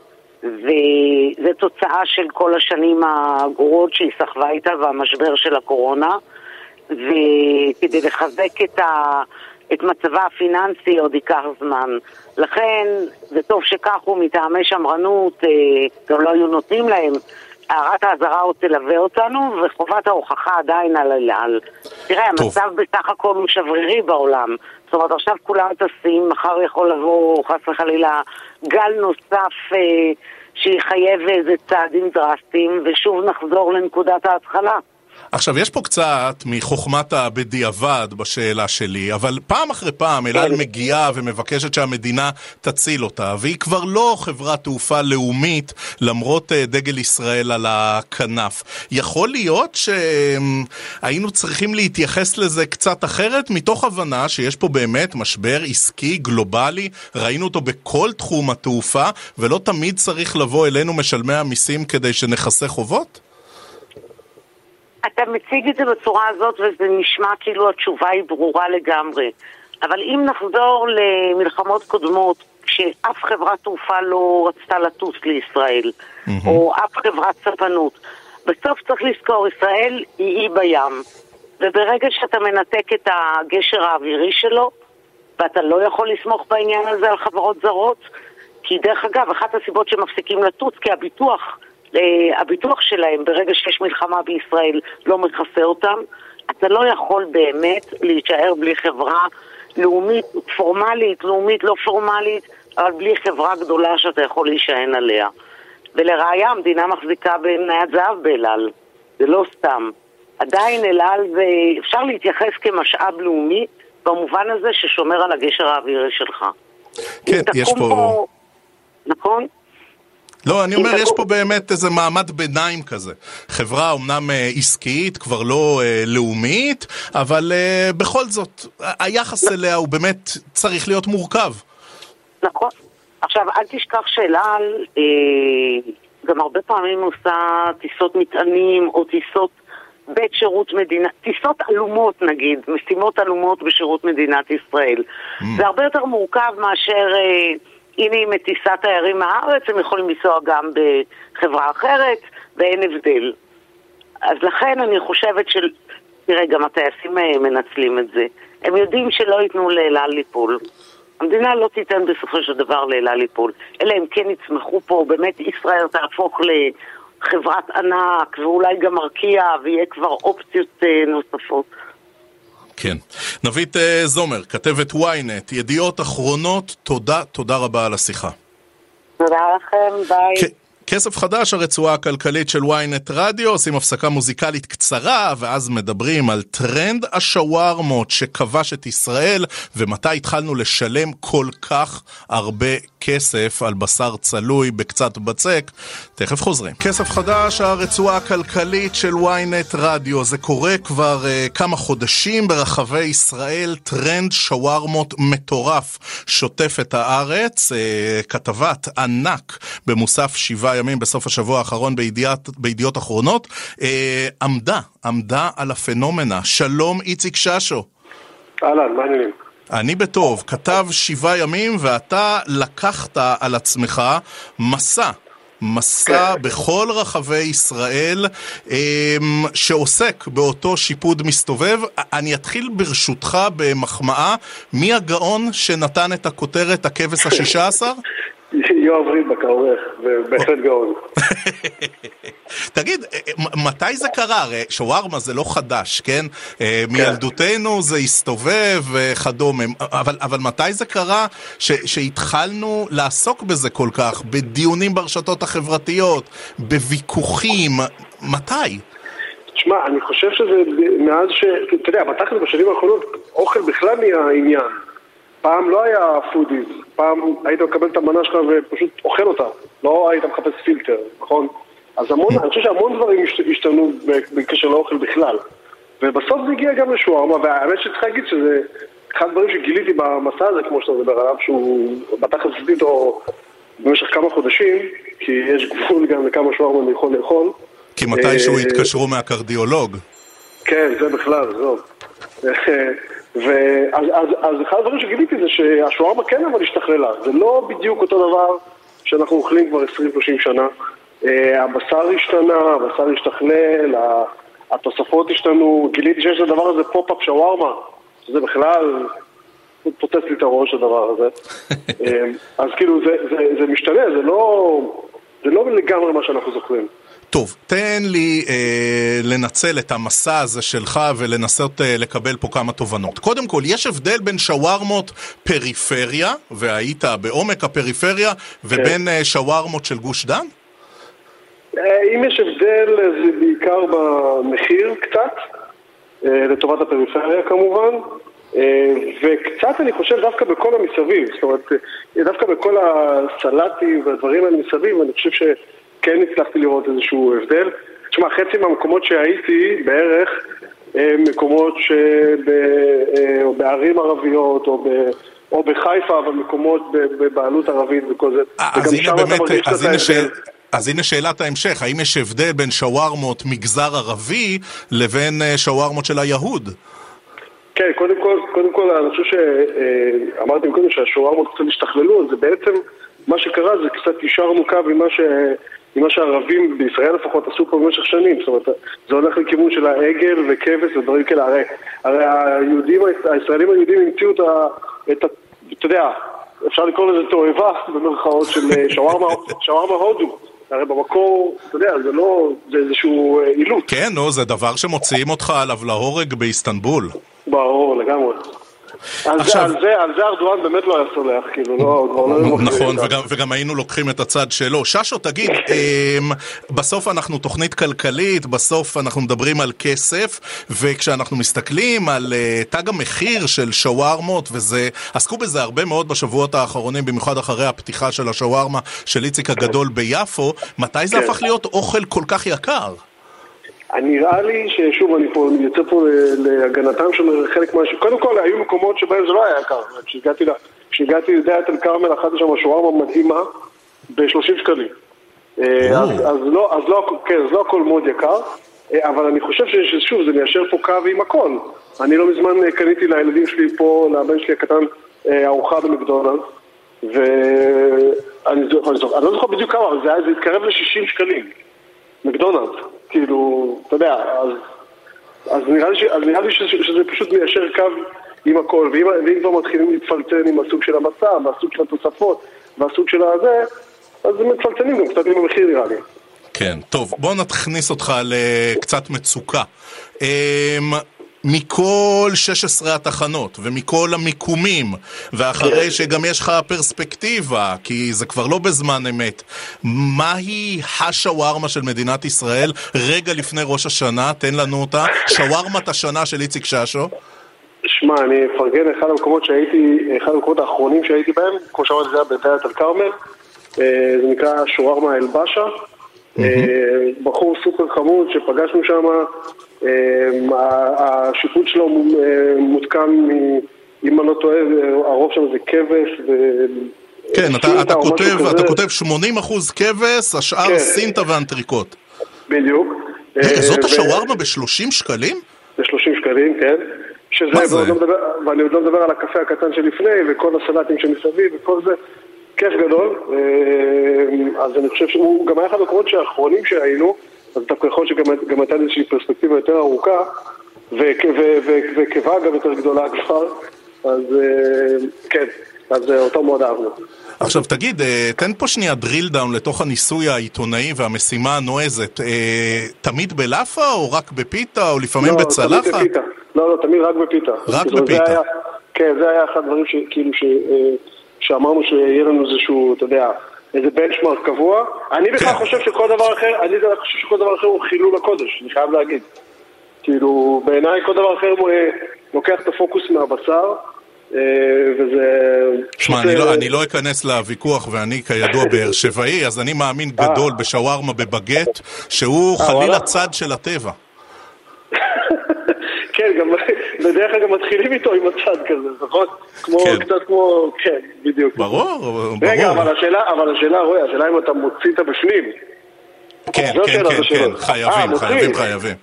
וזה תוצאה של כל השנים הגרועות שהיא סחבה איתה והמשבר של הקורונה. וכדי לחזק את, ה, את מצבה הפיננסי עוד ייקח זמן. לכן, זה טוב שכך הוא מטעמי שמרנות, אה, גם לא היו נותנים להם. הערת האזהרה עוד תלווה אותנו, וחובת ההוכחה עדיין על אל על. תראה, המצב בסך הכל הוא שברירי בעולם. זאת אומרת, עכשיו כולם טסים, מחר יכול לבוא, חס וחלילה, גל נוסף אה, שיחייב איזה צעדים דרסטיים, ושוב נחזור לנקודת ההתחלה. עכשיו, יש פה קצת מחוכמת הבדיעבד בשאלה שלי, אבל פעם אחרי פעם אלעל כן. מגיעה ומבקשת שהמדינה תציל אותה, והיא כבר לא חברת תעופה לאומית, למרות אה, דגל ישראל על הכנף. יכול להיות שהיינו צריכים להתייחס לזה קצת אחרת, מתוך הבנה שיש פה באמת משבר עסקי גלובלי, ראינו אותו בכל תחום התעופה, ולא תמיד צריך לבוא אלינו משלמי המיסים כדי שנכסה חובות? אתה מציג את זה בצורה הזאת וזה נשמע כאילו התשובה היא ברורה לגמרי. אבל אם נחזור למלחמות קודמות, כשאף חברת תעופה לא רצתה לטוס לישראל, או אף חברת ספנות, בסוף צריך לזכור, ישראל היא אי בים. וברגע שאתה מנתק את הגשר האווירי שלו, ואתה לא יכול לסמוך בעניין הזה על חברות זרות, כי דרך אגב, אחת הסיבות שמפסיקים לטוס, כי הביטוח, הביטוח שלהם ברגע שיש מלחמה בישראל לא מכסה אותם, אתה לא יכול באמת להישאר בלי חברה לאומית, פורמלית, לאומית, לא פורמלית, אבל בלי חברה גדולה שאתה יכול להישען עליה. ולראיה, המדינה מחזיקה במניית זהב באל על. זה לא סתם. עדיין אל על זה, אפשר להתייחס כמשאב לאומי במובן הזה ששומר על הגשר האווירי שלך. כן, יש פה... פה... נכון? לא, אני אומר, יש פה באמת איזה מעמד ביניים כזה. חברה אומנם אה, עסקית, כבר לא אה, לאומית, אבל אה, בכל זאת, היחס אליה הוא באמת צריך להיות מורכב. נכון. עכשיו, אל תשכח שאל על אה, גם הרבה פעמים עושה טיסות מטענים או טיסות בית שירות מדינה, טיסות עלומות נגיד, משימות עלומות בשירות מדינת ישראל. Mm. זה הרבה יותר מורכב מאשר... אה, אם היא מטיסה תיירים מהארץ, הם יכולים לנסוע גם בחברה אחרת, ואין הבדל. אז לכן אני חושבת של... תראה, גם הטייסים אה, מנצלים את זה. הם יודעים שלא ייתנו לאלעל ליפול. המדינה לא תיתן בסופו של דבר לאלעל ליפול. אלא אם כן יצמחו פה, באמת ישראל תהפוך לחברת ענק, ואולי גם ארקיע, ויהיה כבר אופציות אה, נוספות. כן. נבית אה, זומר, כתבת ynet, ידיעות אחרונות, תודה, תודה רבה על השיחה. תודה לכם, ביי. כסף חדש, הרצועה הכלכלית של ynet רדיו, עושים הפסקה מוזיקלית קצרה, ואז מדברים על טרנד השווארמות שכבש את ישראל, ומתי התחלנו לשלם כל כך הרבה כסף על בשר צלוי בקצת בצק. תכף חוזרים. כסף חדש, הרצועה הכלכלית של ynet רדיו. זה קורה כבר אה, כמה חודשים ברחבי ישראל, טרנד שווארמות מטורף שוטף את הארץ. Uh, כתבת ענק במוסף שבעה ימים בסוף השבוע האחרון בידיעת, בידיעות אחרונות, אה, עמדה, עמדה על הפנומנה. שלום איציק ששו. אהלן, מה העניינים? אני בטוב, כתב שבעה ימים ואתה לקחת על עצמך מסע מסע כן. בכל רחבי ישראל אמ, שעוסק באותו שיפוד מסתובב. אני אתחיל ברשותך במחמאה. מי הגאון שנתן את הכותרת הכבש השישה עשר? [LAUGHS] יואב ריבק העורך, ובהחלט גאון. [LAUGHS] תגיד, מתי זה קרה? הרי שווארמה זה לא חדש, כן? אה, כן. מילדותנו זה הסתובב וכדומה, אבל, אבל מתי זה קרה ש, שהתחלנו לעסוק בזה כל כך? בדיונים ברשתות החברתיות, בוויכוחים, מתי? תשמע, אני חושב שזה מאז ש... אתה יודע, בתכל'ס בשנים האחרונות אוכל בכלל נהיה עניין. פעם לא היה foodies, פעם היית מקבל את המנה שלך ופשוט אוכל אותה, לא היית מחפש פילטר, נכון? אז המון, אני חושב שהמון דברים השתנו בקשר לאוכל בכלל. ובסוף זה הגיע גם לשווארמה, והאמת שצריך להגיד שזה אחד הדברים שגיליתי במסע הזה, כמו שאתה מדבר עליו, שהוא בתכלס עשיתי איתו במשך כמה חודשים, כי יש גבול גם לכמה שווארמה אני יכול לאכול. כי מתישהו אה, יתקשרו מהקרדיולוג. כן, זה בכלל, זהו. [LAUGHS] ואז אז, אז אחד הדברים שגיליתי זה שהשווארמה כן אבל השתכללה, זה לא בדיוק אותו דבר שאנחנו אוכלים כבר 20-30 שנה. אה, הבשר השתנה, הבשר השתכלל, התוספות השתנו, גיליתי שיש לדבר הזה pop-up שווארמה, שזה בכלל פוצץ לי את הראש הדבר הזה. uh, [LAUGHS] אז כאילו זה, זה, זה משתנה, זה לא, זה לא לגמרי מה שאנחנו זוכרים. טוב, תן לי אה, לנצל את המסע הזה שלך ולנסות אה, לקבל פה כמה תובנות. קודם כל, יש הבדל בין שווארמות פריפריה, והיית בעומק הפריפריה, ובין אה, שווארמות של גוש דן? אה, אם יש הבדל, זה בעיקר במחיר קצת, אה, לטובת הפריפריה כמובן. אה, וקצת אני חושב דווקא בכל המסביב, זאת אומרת, דווקא בכל הסלטים והדברים האלה מסביב, אני חושב ש... כן הצלחתי לראות איזשהו הבדל. תשמע, חצי מהמקומות שהייתי בערך הם מקומות שבערים אה, ערביות או, ב, או בחיפה, אבל מקומות בבעלות ערבית וכל זה. אה, אז הנה באמת, אז הנה, שאל, אז הנה שאלת ההמשך, האם יש הבדל בין שווארמות מגזר ערבי לבין אה, שווארמות של היהוד? כן, קודם כל, קודם כל אני חושב שאמרתי קודם שהשווארמות קצת השתכללו, זה בעצם... מה שקרה זה קצת אישרנו קו עם מה ממה שהערבים בישראל לפחות עשו פה במשך שנים. זאת אומרת, זה הולך לכיוון של העגל וכבש ודברים כאלה. הרי, הרי היהודים, הישראלים היהודים המציאו את ה... את ה אתה יודע, אפשר לקרוא לזה תועבה במרכאות של אה, שווארמה, שווארמה הודו. הרי במקור, אתה יודע, זה לא, זה איזשהו אילוץ. כן, נו, זה דבר שמוציאים אותך עליו להורג באיסטנבול. ברור, לגמרי. על, עכשיו- זה, על, זה, על זה ארדואן באמת לא היה סולח, כאילו, לא, לא... נכון, וגם, וגם היינו לוקחים את הצד שלו. ששו, תגיד, [LAUGHS] אמ, בסוף אנחנו תוכנית כלכלית, בסוף אנחנו מדברים על כסף, וכשאנחנו מסתכלים על uh, תג המחיר של שווארמות, וזה, עסקו בזה הרבה מאוד בשבועות האחרונים, במיוחד אחרי הפתיחה של השווארמה של איציק הגדול ביפו, מתי זה כן. הפך להיות אוכל כל כך יקר? נראה לי ששוב, אני פה אני יוצא פה להגנתם של חלק מה... קודם כל, היו מקומות שבהם זה לא היה יקר. כשהגעתי, ל- כשהגעתי לדעת אל כרמל, אכלתי שם שווארמה מדהימה ב-30 שקלים. אה, אז, אז, לא, אז, לא, כן, אז לא הכל מאוד יקר, אה, אבל אני חושב ששוב, זה מיישר פה קו עם הכל. אני לא מזמן אה, קניתי לילדים שלי פה, לבן שלי הקטן, ארוחה במקדונלדס, ואני אני לא זוכר בדיוק כמה, אבל זה התקרב ל-60 שקלים. מקדונלדס, כאילו, אתה יודע, אז, אז נראה לי, ש, אז נראה לי שזה, שזה פשוט מיישר קו עם הכל, ואם, ואם כבר מתחילים להתפלצן עם הסוג של הבשר, והסוג של התוספות, והסוג של הזה, אז הם מצלצלים גם קצת עם המחיר נראה לי. כן, טוב, בוא נכניס אותך לקצת מצוקה. מכל 16 התחנות ומכל המיקומים, ואחרי שגם יש לך פרספקטיבה, כי זה כבר לא בזמן אמת, מהי השווארמה של מדינת ישראל רגע לפני ראש השנה? תן לנו אותה. שווארמת השנה של איציק ששו. שמע, אני אפרגן אחד המקומות שהייתי, אחד המקומות האחרונים שהייתי בהם, כמו שאמרתי, זה היה בדלית אל כרמל, אה, זה נקרא שווארמה אל-באשה, אה, בחור סופר חמוד שפגשנו שם, השיפוט שלו אה, מותקן, אם אני לא טועה, הרוב שם זה כבש ו... כן, אתה, אתה, כותב. אתה כותב 80% כבש, השאר כן. סינטה ואנטריקוט. בדיוק. רגע, אה, זאת ו- השווארמה ב-30 שקלים? ב-30 שקלים, כן. שזה, מה זה? ועוד לא מדבר, ואני עוד לא מדבר על הקפה הקטן שלפני, וכל הסלטים שמסביב, וכל זה. כיף גדול. אה, אז אני חושב שהוא גם היה אחד המקומות שהאחרונים שהיינו, אז דווקא יכול להיות שגם גם הייתה איזושהי פרספקטיבה יותר ארוכה, וקיבה גם יותר גדולה כבר. אז אה, כן, אז אה, אותו מאוד אהבנו. עכשיו תגיד, אה, תן פה שנייה drill down לתוך הניסוי העיתונאי והמשימה הנועזת. תמיד בלאפה או רק בפיתה או לפעמים לא, בצלחת? תמיד בפיתה. לא, לא, תמיד רק בפיתה. רק כאילו, בפיתה. היה- כן, זה היה אחד הדברים שכאילו ש... אה, שאמרנו שיהיה לנו איזשהו, אתה יודע, איזה בנצ'מארק קבוע. אני בכלל כן. חושב שכל דבר אחר, אני חושב שכל דבר אחר הוא חילול הקודש, אני חייב להגיד. כאילו, בעיניי כל דבר אחר הוא אה, לוקח את הפוקוס מהבשר, אה, וזה... שמע, אני, לא, אה, אני לא אכנס לוויכוח, ואני כידוע באר שבעי, אז אני מאמין גדול בשווארמה בבגט, שהוא אה, חלילה? צד של הטבע. כן, גם בדרך כלל גם מתחילים איתו עם הצד כזה, נכון? כמו, כן. קצת כמו, כן, בדיוק. ברור, ברור. רגע, אבל השאלה, אבל השאלה, רועי, השאלה אם אתה מוציא את הבפנים. כן, כן, כן, כן, שאלה. אה, חייבים. חייבים, חייבים.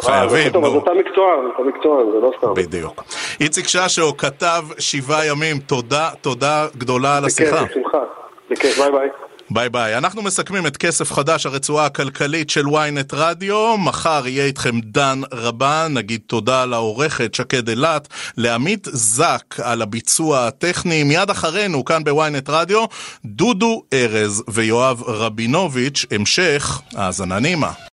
אה, חייבים, ברור. אתה מקצוען, אתה מקצוען, זה לא סתם. בדיוק. איציק ששו כתב 7 ימים, תודה, תודה גדולה על השיחה. בכיף, בשמחה. בכיף, ביי ביי. ביי ביי. אנחנו מסכמים את כסף חדש, הרצועה הכלכלית של ynet רדיו. מחר יהיה איתכם דן רבן, נגיד תודה לעורכת שקד אילת, לעמית זק על הביצוע הטכני. מיד אחרינו, כאן בוויינט רדיו, דודו ארז ויואב רבינוביץ', המשך האזנה נעימה.